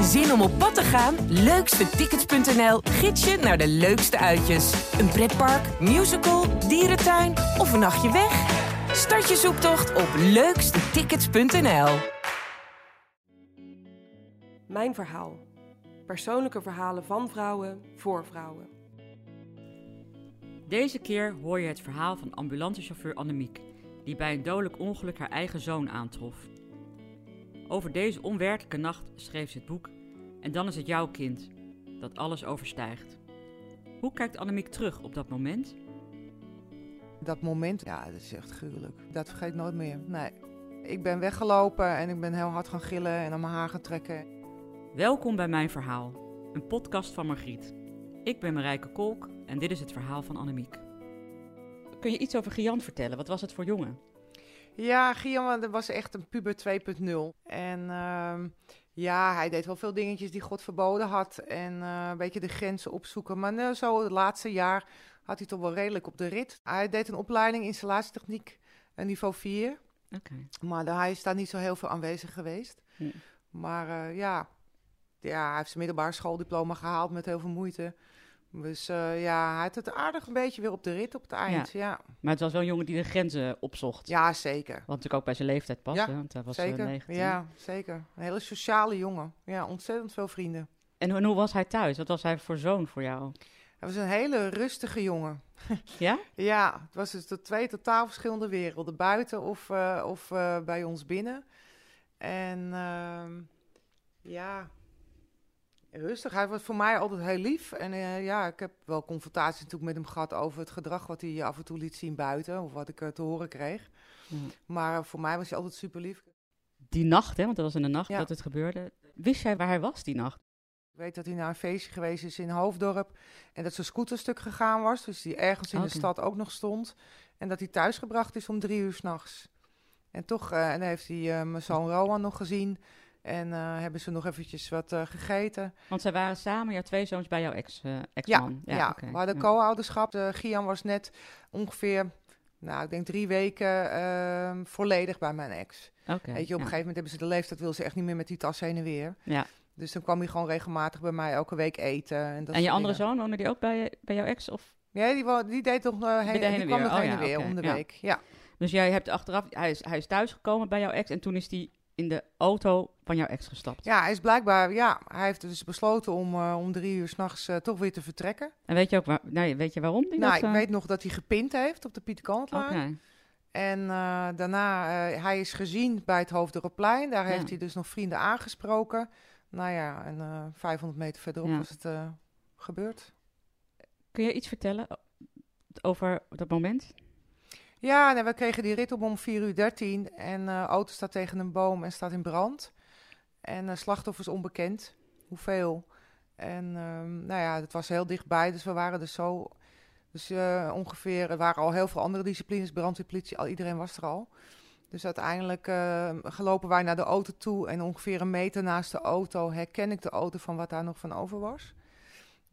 Zin om op pad te gaan? Leukstetickets.nl gids je naar de leukste uitjes. Een pretpark, musical, dierentuin of een nachtje weg? Start je zoektocht op leukstetickets.nl. Mijn verhaal. Persoonlijke verhalen van vrouwen voor vrouwen. Deze keer hoor je het verhaal van ambulancechauffeur Annemiek, die bij een dodelijk ongeluk haar eigen zoon aantrof. Over deze onwerkelijke nacht schreef ze het boek En dan is het jouw kind, dat alles overstijgt. Hoe kijkt Annemiek terug op dat moment? Dat moment, ja, dat is echt gruwelijk. Dat vergeet ik nooit meer. Nee. Ik ben weggelopen en ik ben heel hard gaan gillen en aan mijn haar gaan trekken. Welkom bij Mijn Verhaal, een podcast van Margriet. Ik ben Marijke Kolk en dit is het verhaal van Annemiek. Kun je iets over Gian vertellen? Wat was het voor jongen? Ja, Guillaume dat was echt een puber 2.0. En ehm, ja, hij deed wel veel dingetjes die God verboden had. En eh, een beetje de grenzen opzoeken. Maar nou, zo het laatste jaar had hij toch wel redelijk op de rit. Hij deed een opleiding installatietechniek, een niveau 4. Oké. Maar daar- hij is daar niet zo heel veel aanwezig geweest. Maar eh, ja. ja, hij heeft zijn middelbare schooldiploma gehaald met heel veel moeite. Dus eh, ja, hij had het aardig een beetje weer op de rit op het eind. Ja, Maar het was wel een jongen die de grenzen opzocht. ja zeker. Wat natuurlijk ook bij zijn leeftijd past, Ja, hè, want hij was eh, Zeker, 19. ja, zeker. Een hele sociale jongen. Ja, ontzettend veel vrienden. En, hoe- en hoe was hij thuis? Wat was hij voor zoon voor jou? Hij was een hele rustige jongen. Ja? Ja, het was dus de twee totaal verschillende werelden. Buiten of, eh, of bij ons binnen. En ehm, ja, rustig. Hij was voor mij altijd heel lief. En eh, ja, ik heb wel confrontaties natuurlijk met hem gehad over het gedrag wat hij af en toe liet zien buiten. Of wat ik eh, te horen kreeg. Ja. Maar voor mij was hij altijd super lief. Die nacht, hè, want dat was in de nacht Ja. dat het gebeurde. Wist jij waar hij was die nacht? Ik weet dat hij naar een feestje geweest is in Hoofddorp. En dat zijn scooterstuk gegaan was. Dus die ergens in de stad ook nog stond. En dat hij thuisgebracht is om drie uur s'nachts. En toch eh, en dan heeft hij eh, mijn zoon Rowan nog gezien. En eh, hebben ze nog eventjes wat eh, gegeten. Want zij waren samen, jouw twee zoons, bij jouw ex, eh, Ja, ex-man. ja, oké, we hadden ja. co-ouderschap. De Gian was net ongeveer, nou ik denk drie weken ehm, volledig bij mijn ex. Oké, Weet je, op een ja. gegeven moment hebben ze de leeftijd, wil ze echt niet meer met die tas heen en weer. Ja. Dus dan kwam hij gewoon regelmatig bij mij elke week eten. En, dat En je andere dingen. zoon, woonde die ook bij, bij jouw ex? Of? Ja, die, die deed toch heen, heen die en kwam nog Oh heen ja, en weer oké, om de ja. week. Ja. Dus jij hebt achteraf, hij is, hij is thuisgekomen bij jouw ex en toen is hij in de auto van jouw ex gestapt. ja, hij is blijkbaar, ja, hij heeft dus besloten om eh, om drie uur s'nachts nachts toch weer te vertrekken. En weet je ook waar, nee, weet je waarom? Die nou, dat, ik eh, weet nog dat hij gepind heeft op de Pieterkantlaan. Oké. En eh, daarna, eh, hij is gezien bij het Hoofddorpplein. Daar Ja. heeft hij dus nog vrienden aangesproken. Nou ja, en eh 500 meter verderop Ja. was het eh, gebeurd. Kun je iets vertellen over dat moment? Ja, we kregen die rit op om 4 uur 13 en eh, de auto staat tegen een boom en staat in brand. En eh, slachtoffers onbekend, hoeveel. En ehm, nou ja, het was heel dichtbij, dus we waren er zo... Dus eh, ongeveer, er waren al heel veel andere disciplines, brandweer, politie, al, iedereen was er al. Dus uiteindelijk eh, gelopen wij naar de auto toe en ongeveer een meter naast de auto herken ik de auto van wat daar nog van over was.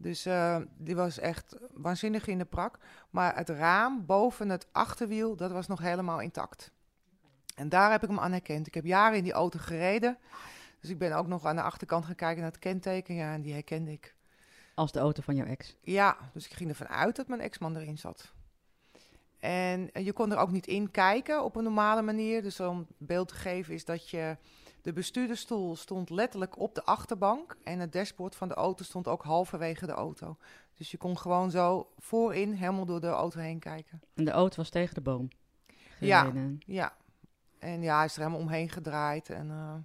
Dus eh, die was echt waanzinnig in de prak. Maar het raam boven het achterwiel, dat was nog helemaal intact. En daar heb ik hem aan herkend. Ik heb jaren in die auto gereden. Dus ik ben ook nog aan de achterkant gaan kijken naar het kenteken. Ja, en die herkende ik. Als de auto van jouw ex. Ja, dus ik ging ervan uit dat mijn ex-man erin zat. En eh, je kon er ook niet in kijken op een normale manier. Dus om beeld te geven is dat je... De bestuurdersstoel stond letterlijk op de achterbank. En het dashboard van de auto stond ook halverwege de auto. Dus je kon gewoon zo voorin helemaal door de auto heen kijken. En de auto was tegen de boom. Ja. gereden. Ja. En ja, hij is er helemaal omheen gedraaid. En eh,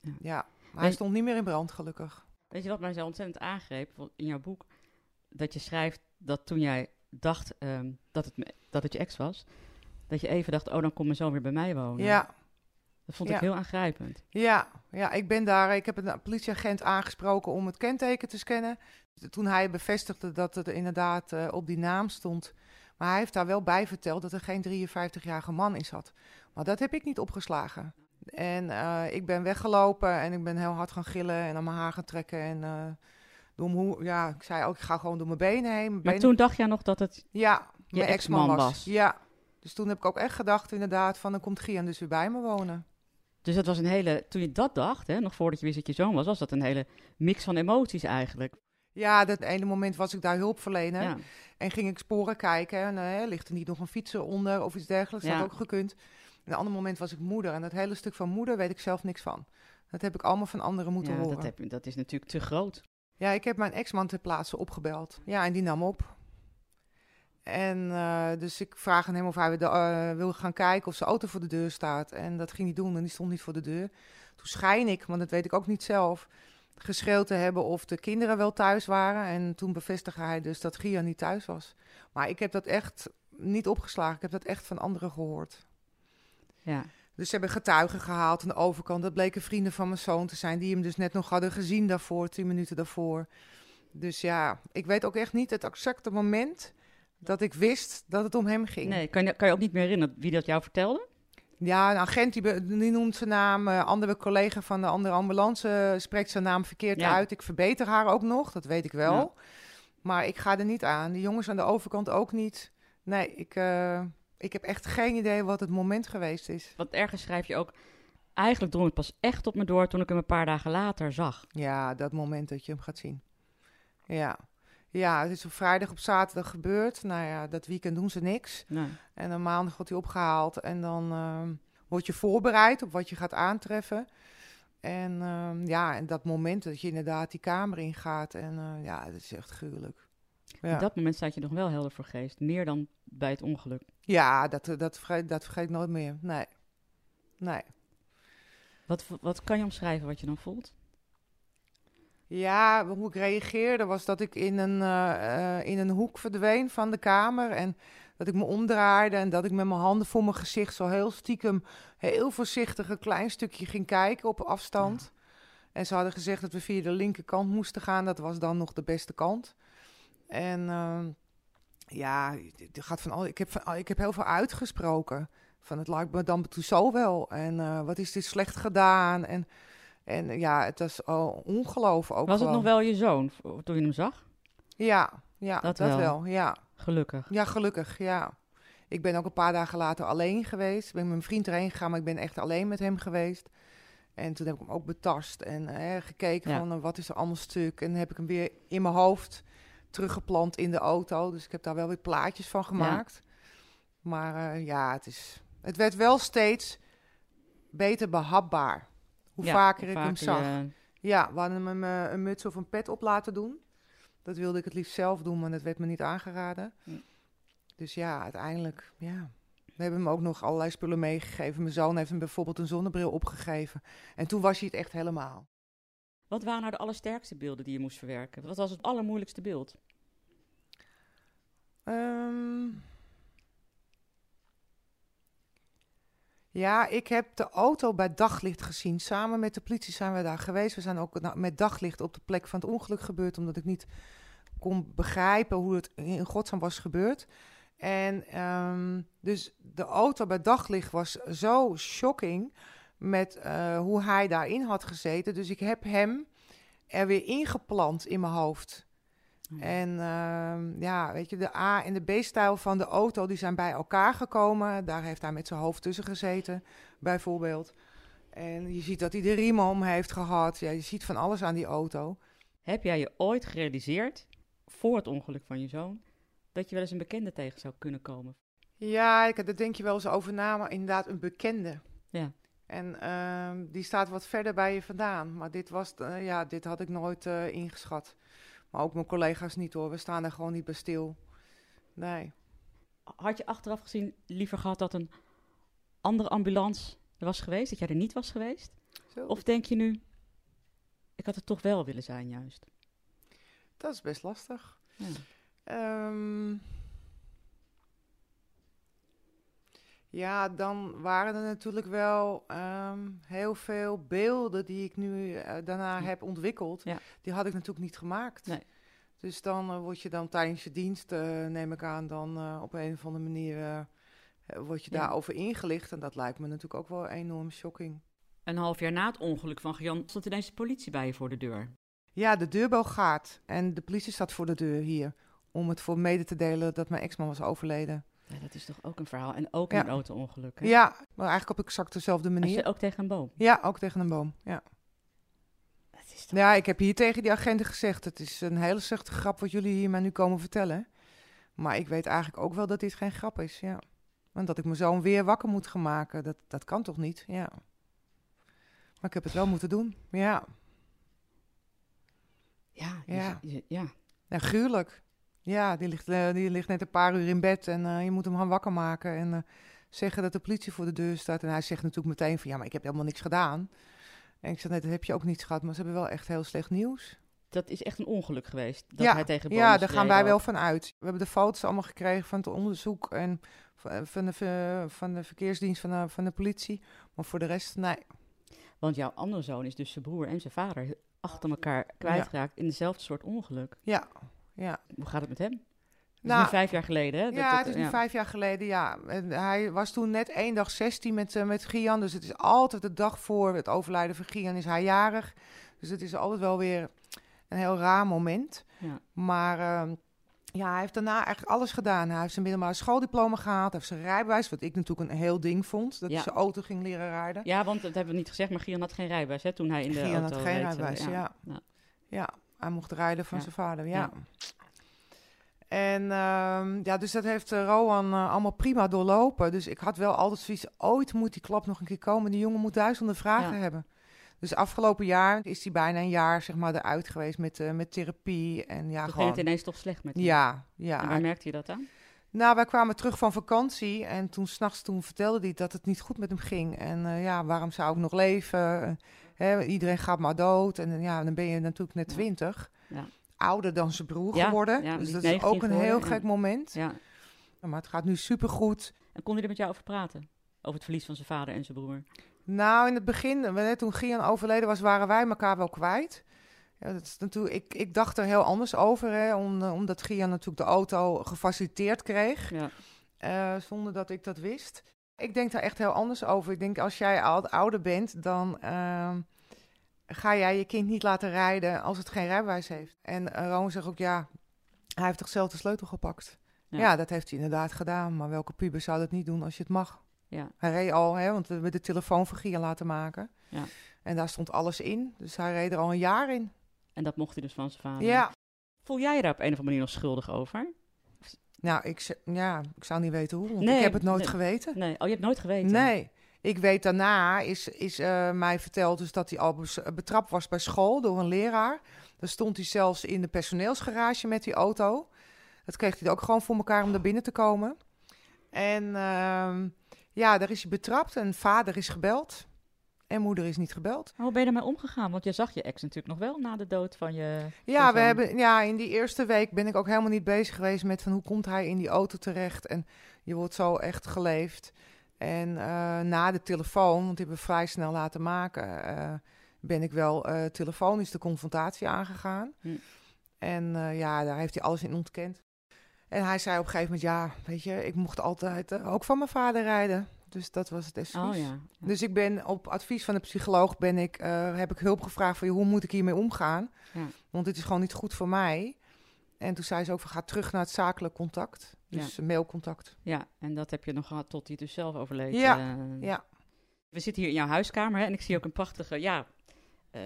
Ja. ja. Maar hij stond niet meer in brand, gelukkig. Weet je wat mij zo ontzettend aangreep in jouw boek? Dat je schrijft dat toen jij dacht ehm, dat, het, dat het je ex was, dat je even dacht, oh, dan komt mijn zoon weer bij mij wonen. Ja, Dat vond Ja. ik heel aangrijpend. ja, ja, ik ben daar. Ik heb een politieagent aangesproken om het kenteken te scannen. Toen hij bevestigde dat het inderdaad eh, op die naam stond. Maar hij heeft daar wel bij verteld dat er geen 53-jarige man in zat. Maar dat heb ik niet opgeslagen. En eh, ik ben weggelopen en ik ben heel hard gaan gillen en aan mijn haar gaan trekken. En eh, door mijn hoe- ja, ik zei ook, ik ga gewoon door mijn benen heen. Mijn Maar benen- toen dacht jij nog dat het... Ja, je mijn ex-man ex-man was. was. Ja, dus toen heb ik ook echt gedacht inderdaad van dan komt Gian dus weer bij me wonen. Dus dat was een hele, toen je dat dacht, hè, nog voordat je wist dat je zoon was, was dat een hele mix van emoties eigenlijk. Ja, dat ene moment was ik daar hulpverlener. Ja. En ging ik sporen kijken. En eh, ligt er niet nog een fietser onder of iets dergelijks? Dat had ook gekund. En een ander moment was ik moeder. En dat hele stuk van moeder weet ik zelf niks van. Dat heb ik allemaal van anderen moeten Ja, horen. dat, heb, dat is natuurlijk te groot. Ja, ik heb mijn ex-man ter plaatse opgebeld. Ja, en die nam op. En eh, dus ik vraag aan hem of hij de, eh, wil gaan kijken of zijn auto voor de deur staat. En dat ging hij doen en die stond niet voor de deur. Toen schijn ik, want dat weet ik ook niet zelf, geschreeuwd te hebben of de kinderen wel thuis waren. En toen bevestigde hij dus dat Gia niet thuis was. Maar ik heb dat echt niet opgeslagen. Ik heb dat echt van anderen gehoord. Ja. Dus ze hebben getuigen gehaald aan de overkant. Dat bleken vrienden van mijn zoon te zijn, die hem dus net nog hadden gezien daarvoor, tien minuten daarvoor. Dus ja, ik weet ook echt niet het exacte moment dat ik wist dat het om hem ging. Nee, kan je, kan je ook niet meer herinneren wie dat jou vertelde? Ja, een agent die, be- die noemt zijn naam, een andere collega van de andere ambulance eh, spreekt zijn naam verkeerd Ja. uit. Ik verbeter haar ook nog, dat weet ik wel. Ja. Maar ik ga er niet aan. Die jongens aan de overkant ook niet. Nee, ik, eh, ik heb echt geen idee wat het moment geweest is. Want ergens schrijf je ook, eigenlijk drong het pas echt op me door toen ik hem een paar dagen later zag. Ja, dat moment dat je hem gaat zien. Ja. Ja, het is op vrijdag op zaterdag gebeurd. Nou ja, dat weekend doen ze niks. Nee. En dan maandag wordt hij opgehaald. En dan ehm, word je voorbereid op wat je gaat aantreffen. En ehm, ja, en dat moment dat je inderdaad die kamer ingaat. En eh, ja, dat is echt gruwelijk. Ja, Op dat moment staat je nog wel helder voor geest. Meer dan bij het ongeluk. ja dat, eh, dat, vergeet, dat vergeet ik nooit meer. Nee. Nee. Wat, wat kan je omschrijven wat je dan voelt? Ja, hoe ik reageerde was dat ik in een, eh, eh, in een hoek verdween van de kamer. En dat ik me omdraaide en dat ik met mijn handen voor mijn gezicht zo heel stiekem, heel voorzichtig een klein stukje ging kijken op afstand. En ze hadden gezegd dat we via de linkerkant moesten gaan. Dat was dan nog de beste kant. En ehm, ja, het gaat van al, ik, heb van, ik heb heel veel uitgesproken. Van het lijkt me dan toe zo wel. En wat is dit slecht gedaan? En, en ja, het was oh, ongelooflijk ook Was het nog wel je zoon toen je hem zag? Ja, ja Dat dat, wel. wel. Ja. Gelukkig. ja, gelukkig, ja. Ik ben ook een paar dagen later alleen geweest. Ik ben met mijn vriend erheen gegaan, maar ik ben echt alleen met hem geweest. En toen heb ik hem ook betast en eh, gekeken Ja. van eh, wat is er allemaal stuk. En dan heb ik hem weer in mijn hoofd teruggeplant in de auto. Dus ik heb daar wel weer plaatjes van gemaakt. Maar eh, ja, het, is, het werd wel steeds beter behapbaar. Hoe Ja, vaker ik hem zag. je- Ja, we hadden hem eh, een muts of een pet op laten doen. Dat wilde ik het liefst zelf doen, maar dat werd me niet aangeraden. Hm. Dus ja, uiteindelijk, ja. We hebben hem ook nog allerlei spullen meegegeven. Mijn zoon heeft hem bijvoorbeeld een zonnebril opgegeven. En toen was hij het echt helemaal. Wat waren nou de allersterkste beelden die je moest verwerken? Wat was het allermoeilijkste beeld? Ehm, ja, ik heb de auto bij daglicht gezien. Samen met de politie zijn we daar geweest. We zijn ook met daglicht op de plek van het ongeluk gebeurd, omdat ik niet kon begrijpen hoe het in godsnaam was gebeurd. En ehm, dus de auto bij daglicht was zo shocking met eh, hoe hij daarin had gezeten. Dus ik heb hem er weer ingeplant in mijn hoofd. En ehm, ja, weet je, de A- en de B-stijl van de auto die zijn bij elkaar gekomen. Daar heeft hij met zijn hoofd tussen gezeten, bijvoorbeeld. En je ziet dat hij de riemen om heeft gehad. Ja, je ziet van alles aan die auto. Heb jij je ooit gerealiseerd, voor het ongeluk van je zoon, dat je wel eens een bekende tegen zou kunnen komen? Ja, ik, daar denk je wel eens over na, maar inderdaad een bekende. Ja. En ehm, die staat wat verder bij je vandaan. Maar dit, was, eh, ja, dit had ik nooit eh, ingeschat. Maar ook mijn collega's niet hoor. We staan er gewoon niet bij stil. Nee. Had je achteraf gezien liever gehad dat een andere ambulance er was geweest, dat jij er niet was geweest? Zo. Of denk je nu, ik had het toch wel willen zijn juist? Dat is best lastig. Ja. Ehm, ja, dan waren er natuurlijk wel ehm, heel veel beelden die ik nu eh, daarna heb ontwikkeld. Ja. Die had ik natuurlijk niet gemaakt. Nee. Dus dan eh, word je dan tijdens je dienst, eh, neem ik aan, dan op een of andere manier word je Ja. daarover ingelicht. En dat lijkt me natuurlijk ook wel enorm shocking. Een half jaar na het ongeluk van Gian stond ineens de politie bij je voor de deur. Ja, de deurbel gaat en de politie staat voor de deur hier. Om het voor mede te delen dat mijn ex-man was overleden. Ja, dat is toch ook een verhaal. En ook Ja. een auto-ongeluk. hè? Ja, maar eigenlijk op exact dezelfde manier. je ook tegen een boom. Ja, ook tegen een boom. Ja. Dat is toch... ja, ik heb hier tegen die agenten gezegd: het is een hele slechte grap wat jullie hier mij nu komen vertellen. Maar ik weet eigenlijk ook wel dat dit geen grap is. Ja. Want dat ik mijn zoon weer wakker moet gaan maken, dat, dat kan toch niet? Ja. Maar ik heb het wel moeten doen. Ja, Ja, je- Ja. je- ja. ja gruwelijk. Ja, die ligt, eh, die ligt net een paar uur in bed en eh, je moet hem gaan wakker maken. En eh, zeggen dat de politie voor de deur staat. En hij zegt natuurlijk meteen van ja, maar ik heb helemaal niks gedaan. En ik zeg net, dat heb je ook niet gehad. Maar ze hebben wel echt heel slecht nieuws. Dat is echt een ongeluk geweest. Dat ja, hij tegen ja daar gaan wij wel van uit. We hebben de foto's allemaal gekregen van het onderzoek en van de, van de verkeersdienst van de, van de politie. Maar voor de rest, nee. Want jouw andere zoon is dus zijn broer en zijn vader achter elkaar kwijtgeraakt in dezelfde soort ongeluk. Ja, ja. Hoe gaat het met hem? Dat is Nou, nu vijf jaar geleden, hè? Dat- ja, dat- het is nu vijf jaar geleden, ja. En hij was toen net één dag 16 met, eh, met Gian. Dus het is altijd de dag voor het overlijden van Gian is hij jarig. Dus het is altijd wel weer een heel raar moment. Ja. Maar ehm, ja, hij heeft daarna eigenlijk alles gedaan. Hij heeft zijn middelbare schooldiploma gehaald. Hij heeft zijn rijbewijs, wat ik natuurlijk een heel ding vond. Dat Ja. hij zijn auto ging leren rijden. Ja, want dat hebben we niet gezegd, maar Gian had geen rijbewijs hè, toen hij in de Gian auto had geen reed, eh, rijbewijs, ja. ja. Ja, hij mocht rijden van Ja. zijn vader, ja. Ja. En ehm, ja, dus dat heeft eh, Rowan eh, allemaal prima doorlopen. Dus ik had wel altijd zoiets, ooit moet die klap nog een keer komen. Die jongen moet duizenden vragen Ja. hebben. Dus afgelopen jaar is hij bijna een jaar zeg maar, eruit geweest met, eh, met therapie. En ja, Toen ging gewoon... het ineens toch slecht met hem. Ja, ja. En waar merkte je dat aan? Nou, wij kwamen terug van vakantie en toen s'nachts toen vertelde hij dat het niet goed met hem ging. En ja, waarom zou ik nog leven? Hè, iedereen gaat maar dood. En ja, dan ben je natuurlijk net twintig. Ja. Ouder dan zijn broer geworden. dus dat is ook 19 een heel gek moment. Ja. Maar het gaat nu supergoed. En kon hij er met jou over praten? Over het verlies van zijn vader en zijn broer? Nou, in het begin, toen Gian overleden was, waren wij elkaar wel kwijt. Ja, dat is natuurlijk, ik, ik dacht er heel anders over, hè, om, eh, omdat Gian natuurlijk de auto gefaciliteerd kreeg. Ja. eh, zonder dat ik dat wist. Ik denk daar echt heel anders over. Ik denk als jij al ouder bent, dan ehm, ga jij je kind niet laten rijden als het geen rijbewijs heeft. En uh, Rowan zegt ook, ja, hij heeft toch zelf de sleutel gepakt. Ja. Ja. dat heeft hij inderdaad gedaan. Maar welke puber zou dat niet doen als je het mag? Ja. Hij reed al, hè, want we hebben de telefoon van laten maken. Ja. En daar stond alles in. Dus hij reed er al een jaar in. En dat mocht hij dus van zijn vader. Ja, Voel jij je daar op een of andere manier nog schuldig over? Nou, ik, ja, ik zou niet weten hoe. Want Nee, ik heb het nooit nee. geweten. Nee. Oh, je hebt nooit geweten? Nee. Ik weet daarna is, is eh, mij verteld dus dat hij al bes- betrapt was bij school door een leraar. Dan stond hij zelfs in de personeelsgarage met die auto. Dat kreeg hij ook gewoon voor elkaar om naar binnen te komen. En ehm, ja, daar is hij betrapt en vader is gebeld. En moeder is niet gebeld. Maar hoe ben je daarmee omgegaan? Want je zag je ex natuurlijk nog wel na de dood van je... Ja, we zoon. hebben, ja, in die eerste week ben ik ook helemaal niet bezig geweest met van hoe komt hij in die auto terecht. En je wordt zo echt geleefd. En eh, na de telefoon, want die hebben we vrij snel laten maken, eh, ben ik wel eh, telefonisch de confrontatie aangegaan. Hm. En ja, daar heeft hij alles in ontkend. En hij zei op een gegeven moment, ja, weet je, ik mocht altijd ook van mijn vader rijden. Dus dat was het excuus. Oh ja. Ja. Dus ik ben op advies van de psycholoog ben ik, eh, heb ik hulp gevraagd van hoe moet ik hiermee omgaan? Ja. Want dit is gewoon niet goed voor mij. En toen zei ze ook van ga terug naar het zakelijk contact. Dus mailcontact. Ja, en dat heb je nog gehad tot hij dus zelf overleed. Ja, eh. Ja. We zitten hier in jouw huiskamer hè, en ik zie ook een prachtige ja, eh,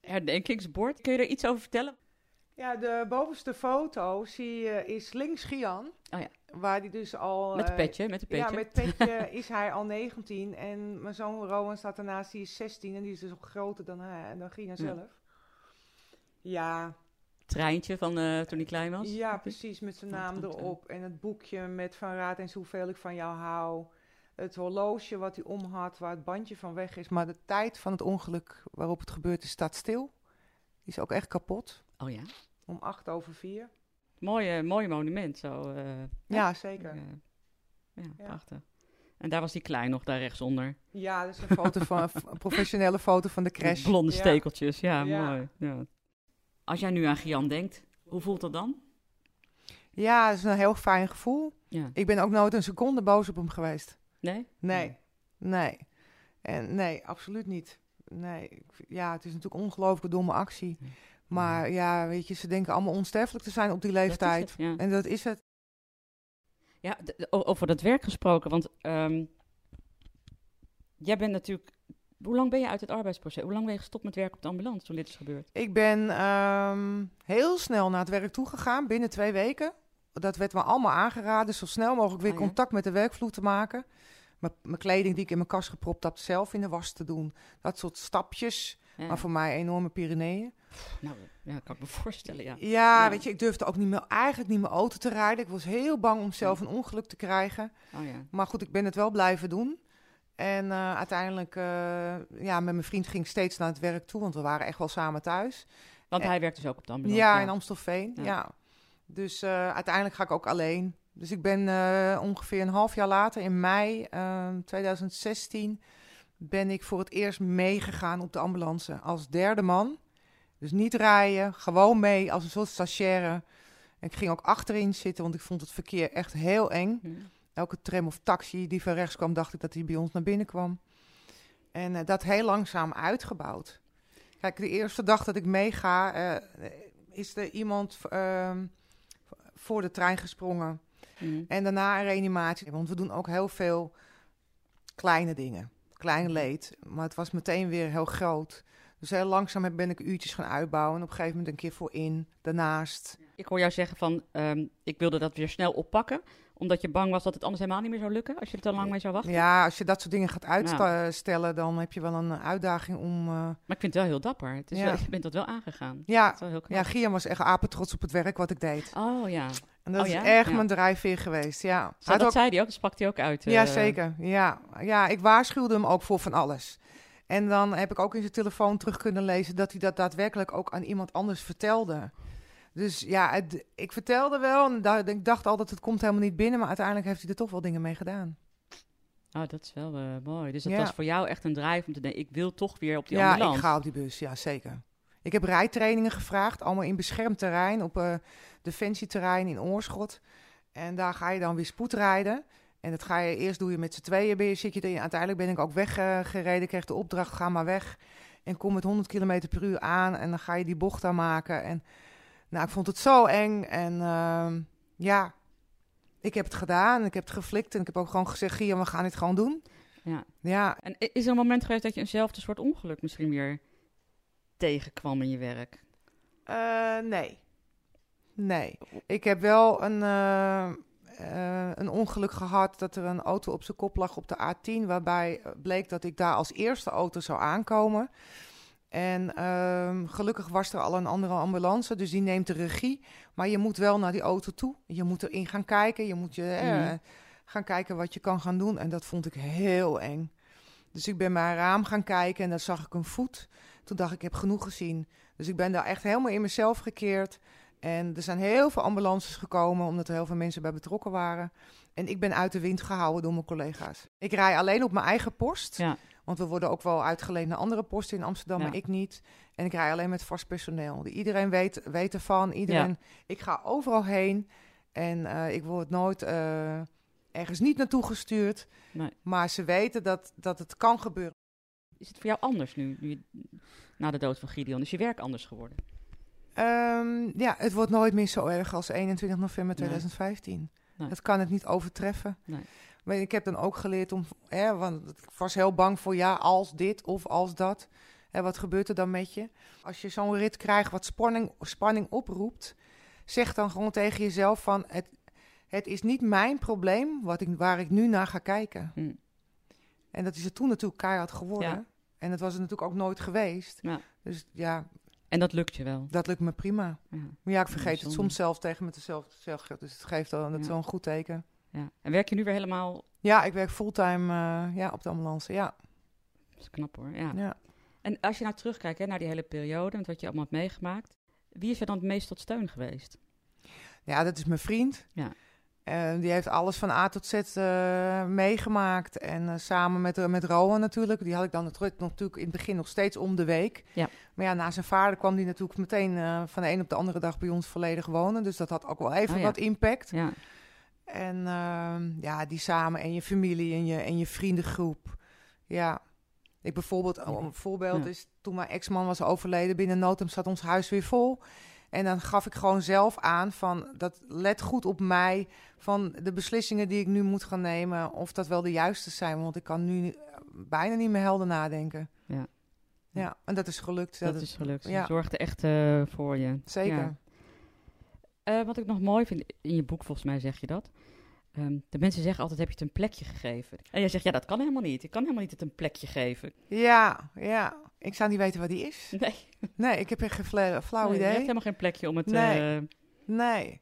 herdenkingsbord. Kun je er iets over vertellen? Ja, de bovenste foto zie je is links Gian. Oh ja. Waar die dus al... Met een eh, petje, met een petje. Ja, met petje is hij al 19. En mijn zoon Rowan staat daarnaast, die is 16. En die is dus ook groter dan, hij, dan Gina Ja. zelf. Ja, Treintje van eh, toen hij klein was. Ja, precies, met zijn naam erop. En het boekje met Van Raad eens hoeveel ik van jou hou. Het horloge wat hij om had, waar het bandje van weg is. Maar de tijd van het ongeluk waarop het gebeurd is, staat stil. Die is ook echt kapot. Oh ja. Om acht over vier. Mooi, mooi monument zo. eh, Ja, zeker. eh, ja, Ja. prachtig. En daar was hij klein nog, daar rechtsonder. Ja, dat is een, foto van, een professionele foto van de crash. blonde stekeltjes, ja, Ja. mooi. Ja. Als jij nu aan Gian denkt, hoe voelt dat dan? Ja, dat is een heel fijn gevoel. Ja. Ik ben ook nooit een seconde boos op hem geweest. Nee? Nee, nee. En nee, absoluut niet. Nee, ja, het is natuurlijk een ongelooflijk domme actie. Maar ja, weet je, ze denken allemaal onsterfelijk te zijn op die Dat leeftijd. het, ja. En dat is het. Ja, over dat werk gesproken, want ehm, jij bent natuurlijk... Hoe lang ben je uit het arbeidsproces? Hoe lang ben je gestopt met werken op de ambulance toen dit is gebeurd? Ik ben ehm, heel snel naar het werk toegegaan, binnen twee weken. Dat werd me allemaal aangeraden, zo snel mogelijk weer ja? contact met de werkvloer te maken. Mijn- Mijn kleding die ik in mijn kast gepropt had, zelf in de was te doen. Dat soort stapjes, Ja. maar voor mij enorme Pyreneeën. Nou, ja, kan ik me voorstellen, ja. Ja, Ja. weet je, ik durfde ook niet meer, eigenlijk niet meer auto te rijden. Ik was heel bang om zelf een ongeluk te krijgen. Oh ja. Maar goed, ik ben het wel blijven doen. En eh, uiteindelijk, eh, ja, met mijn vriend ging ik steeds naar het werk toe, want we waren echt wel samen thuis. Want hij werkt dus ook op de ambulance. Ja, in Amstelveen. Ja. Dus eh, uiteindelijk ga ik ook alleen. Dus ik ben ongeveer een half jaar later, in mei eh, 2016, ben ik voor het eerst meegegaan op de ambulance als derde man. Dus niet rijden, gewoon mee als een soort stagiaire. En ik ging ook achterin zitten, want ik vond het verkeer echt heel eng. Hm. Elke tram of taxi die van rechts kwam, dacht ik dat hij bij ons naar binnen kwam. En eh, dat heel langzaam uitgebouwd. Kijk, de eerste dag dat ik meega, eh, is er iemand ehm, voor de trein gesprongen. Hm. En daarna een reanimatie. Want we doen ook heel veel kleine dingen. Klein leed. Maar het was meteen weer heel groot. Dus heel langzaam ben ik uurtjes gaan uitbouwen. En op een gegeven moment een keer voorin, daarnaast. Ik hoor jou zeggen van, ehm, ik wilde dat weer snel oppakken. Omdat je bang was dat het anders helemaal niet meer zou lukken. Als je er te lang mee zou wachten. Ja, als je dat soort dingen gaat uitstellen, dan heb je wel een uitdaging om... eh, Maar ik vind het wel heel dapper. Het is Ja. wel, je bent dat wel aangegaan. Ja, wel heel ja, Gian was echt apetrots op het werk wat ik deed. Oh ja. En dat Oh ja? is echt Ja. mijn drijfveer geweest, ja. Zo, dat ook- zei hij ook, dat sprak hij ook uit. Ja, eh, zeker. Ja. ja, ik waarschuwde hem ook voor van alles. En dan heb ik ook in zijn telefoon terug kunnen lezen dat hij dat daadwerkelijk ook aan iemand anders vertelde. Dus ja, het- ik vertelde wel en ik dacht altijd het komt helemaal niet binnen, maar uiteindelijk heeft hij er toch wel dingen mee gedaan. Oh, dat is wel eh, mooi. Dus dat Ja. was voor jou echt een drive om te denken, ik wil toch weer op die ja, ambulance. ik ga op die bus, ja zeker. Ik heb rijtrainingen gevraagd, allemaal in beschermd terrein, op eh defensieterrein in Oorschot. En daar ga je dan weer spoedrijden. En dat ga je eerst doe je met z'n tweeën, ben je, zit je erin. Uiteindelijk ben ik ook weggereden, ik kreeg de opdracht, ga maar weg. En kom met 100 km per uur aan en dan ga je die bocht daar maken. En nou, ik vond het zo eng. En ehm, ja, ik heb het gedaan, ik heb het geflikt. En ik heb ook gewoon gezegd, Gian, we gaan dit gewoon doen. Ja. Ja, En is er een moment geweest dat je eenzelfde soort ongeluk misschien weer tegenkwam in je werk? Eh, nee. Nee. Ik heb wel een, eh, eh, een ongeluk gehad dat er een auto op zijn kop lag op de A10, waarbij bleek dat ik daar als eerste auto zou aankomen. En ehm, gelukkig was er al een andere ambulance, dus die neemt de regie. Maar je moet wel naar die auto toe. Je moet erin gaan kijken. Je moet je, Mhm. gaan kijken wat je kan gaan doen. En dat vond ik heel eng. Dus ik ben bij een raam gaan kijken en dan zag ik een voet. Toen dacht ik, ik heb genoeg gezien. Dus ik ben daar echt helemaal in mezelf gekeerd. En er zijn heel veel ambulances gekomen, omdat er heel veel mensen bij betrokken waren. En ik ben uit de wind gehouden door mijn collega's. Ik rij alleen op mijn eigen post. Ja. Want we worden ook wel uitgeleend naar andere posten in Amsterdam, Ja. maar ik niet. En ik rij alleen met vast personeel. Iedereen weet, weet ervan. Iedereen, Ik ga overal heen. En eh, ik word nooit eh, ergens niet naartoe gestuurd. Nee. Maar ze weten dat, dat het kan gebeuren. Is het voor jou anders nu, nu na de dood van Gideon? Is je werk anders geworden? Ehm, ja, het wordt nooit meer zo erg als 21 november 2015. Nee. Dat kan het niet overtreffen. Nee. Maar ik heb dan ook geleerd om, hè, want ik was heel bang voor ja, als dit of als dat. Hè, wat gebeurt er dan met je? Als je zo'n rit krijgt wat spanning, spanning oproept, zeg dan gewoon tegen jezelf van het, het is niet mijn probleem wat ik, waar ik nu naar ga kijken. Hm. En dat is er toen natuurlijk keihard geworden. Ja. En dat was het natuurlijk ook nooit geweest. Ja. Dus ja, En dat lukt je wel. dat lukt me prima. Ja. Maar ja, ik vergeet het soms zelf tegen mezelf te zeggen. Dus het geeft al, dat is wel een goed teken. Ja. En werk je nu weer helemaal... Ja, ik werk fulltime eh, ja, op de ambulance. Ja. Dat is knap hoor, ja. ja. En als je nou terugkijkt hè, naar die hele periode, met wat je allemaal hebt meegemaakt. Wie is er dan het meest tot steun geweest? Ja, dat is mijn vriend. Ja. Die heeft alles van A tot Z eh, meegemaakt. En eh, samen met, eh, met Rowan natuurlijk. Die had ik dan natuurlijk, in het begin nog steeds om de week. Ja. Maar ja, na zijn vader kwam die natuurlijk meteen van de een op de andere dag bij ons volledig wonen. Dus dat had ook wel even Oh ja. wat impact. Ja, En ehm, ja, die samen en je familie en je, en je vriendengroep. Ja. Ik bijvoorbeeld, een voorbeeld Ja. is toen mijn ex-man was overleden, binnen nood zat ons huis weer vol. En dan gaf ik gewoon zelf aan van dat let goed op mij. Van de beslissingen die ik nu moet gaan nemen. Of dat wel de juiste zijn. Want ik kan nu bijna niet meer helder nadenken. Ja. Ja, en dat is gelukt. Dat, is gelukt. ja. Ze zorgde echt eh, voor je. Zeker. Ja. Eh, wat ik nog mooi vind, in je boek volgens mij zeg je dat. Ehm, de mensen zeggen altijd, heb je het een plekje gegeven? En jij zegt, ja, dat kan helemaal niet. Ik kan helemaal niet het een plekje geven. Ja, ja. Ik zou niet weten wat die is. Nee, Nee, ik heb echt geen fla- flauw nee, je hebt idee. helemaal geen plekje om het... Nee. eh, Nee,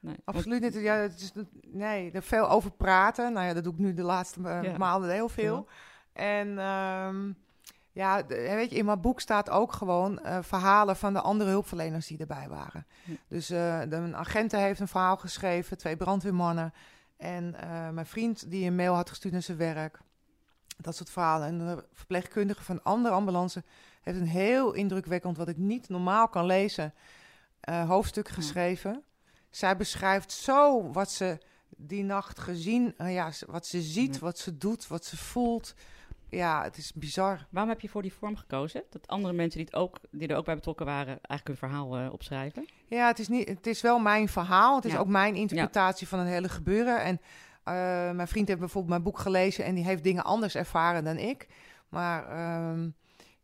nee. absoluut niet. Ja, het is, nee, er veel over praten. Nou ja, dat doe ik nu de laatste eh, Ja. maanden heel veel. En ehm, ja, weet je, in mijn boek staat ook gewoon eh, verhalen van de andere hulpverleners die erbij waren. Ja. Dus eh de, een agent heeft een verhaal geschreven, twee brandweermannen. En eh, mijn vriend die een mail had gestuurd naar zijn werk. Dat soort verhalen. En de verpleegkundige van andere ambulance heeft een heel indrukwekkend, wat ik niet normaal kan lezen, eh, hoofdstuk geschreven. Zij beschrijft zo wat ze die nacht gezien, eh, ja, wat ze ziet, Ja. wat ze doet, wat ze voelt. Ja, het is bizar. Waarom heb je voor die vorm gekozen? Dat andere mensen die, het ook, die er ook bij betrokken waren, eigenlijk hun verhaal eh, opschrijven? Ja, het is, niet, het is wel mijn verhaal. Het is Ja. ook mijn interpretatie van het hele gebeuren. En eh, mijn vriend heeft bijvoorbeeld mijn boek gelezen en die heeft dingen anders ervaren dan ik. Maar ehm,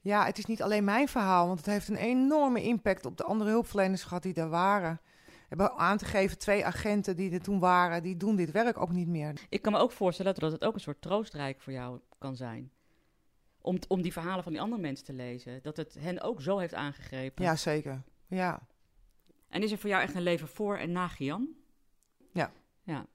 ja, het is niet alleen mijn verhaal, want het heeft een enorme impact op de andere hulpverleners gehad die er waren. Hebben aan te geven, twee agenten die er toen waren, die doen dit werk ook niet meer. Ik kan me ook voorstellen dat het ook een soort troostrijk voor jou kan zijn. Om, om die verhalen van die andere mensen te lezen. Dat het hen ook zo heeft aangegrepen. Ja, zeker. Ja, En is er voor jou echt een leven voor en na Gian? Ja. Ja.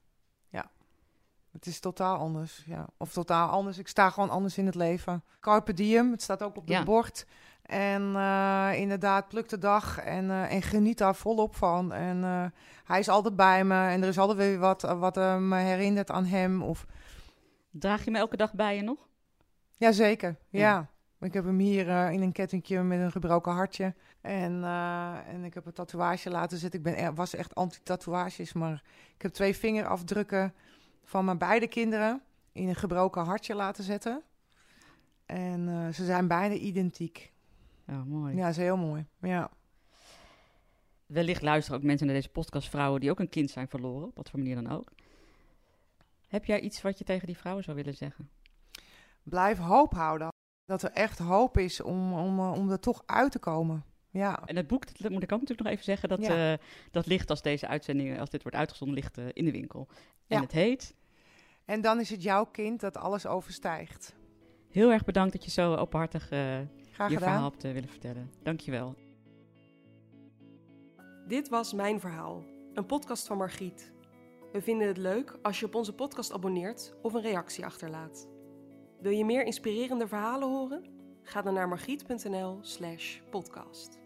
het is totaal anders. Ja. Of totaal anders. Ik sta gewoon anders in het leven. Carpe diem, het staat ook op het Ja. bord. En eh, inderdaad, pluk de dag en, eh, en geniet daar volop van. En eh, hij is altijd bij me en er is altijd weer wat, wat me herinnert aan hem. Of... Draag je hem elke dag bij je nog? Jazeker, ja. Ja. Ik heb hem hier eh, in een kettingje met een gebroken hartje. En, eh, en ik heb een tatoeage laten zitten. Ik ben, er- was echt anti-tatoeages, maar ik heb twee vingerafdrukken van mijn beide kinderen in een gebroken hartje laten zetten. En eh, ze zijn bijna identiek. Ja, mooi. Ja, dat is heel mooi. Ja. Wellicht luisteren ook mensen naar deze podcast, vrouwen die ook een kind zijn verloren, op wat voor manier dan ook. Heb jij iets wat je tegen die vrouwen zou willen zeggen? Blijf hoop houden. Dat er echt hoop is om, om, eh, om er toch uit te komen. Ja, En het boek, dat moet ik ook natuurlijk nog even zeggen, dat, Ja. eh, dat ligt als deze uitzending, als dit wordt uitgezonden, ligt eh, in de winkel. En Ja. het heet, en dan is het jouw kind dat alles overstijgt. heel erg bedankt dat je zo openhartig eh, Graag je verhaal hebt willen vertellen. Dankjewel. Dit was Mijn Verhaal, een podcast van Margriet. We vinden het leuk als je op onze podcast abonneert of een reactie achterlaat. Wil je meer inspirerende verhalen horen? Ga dan naar margriet.nl slash podcast.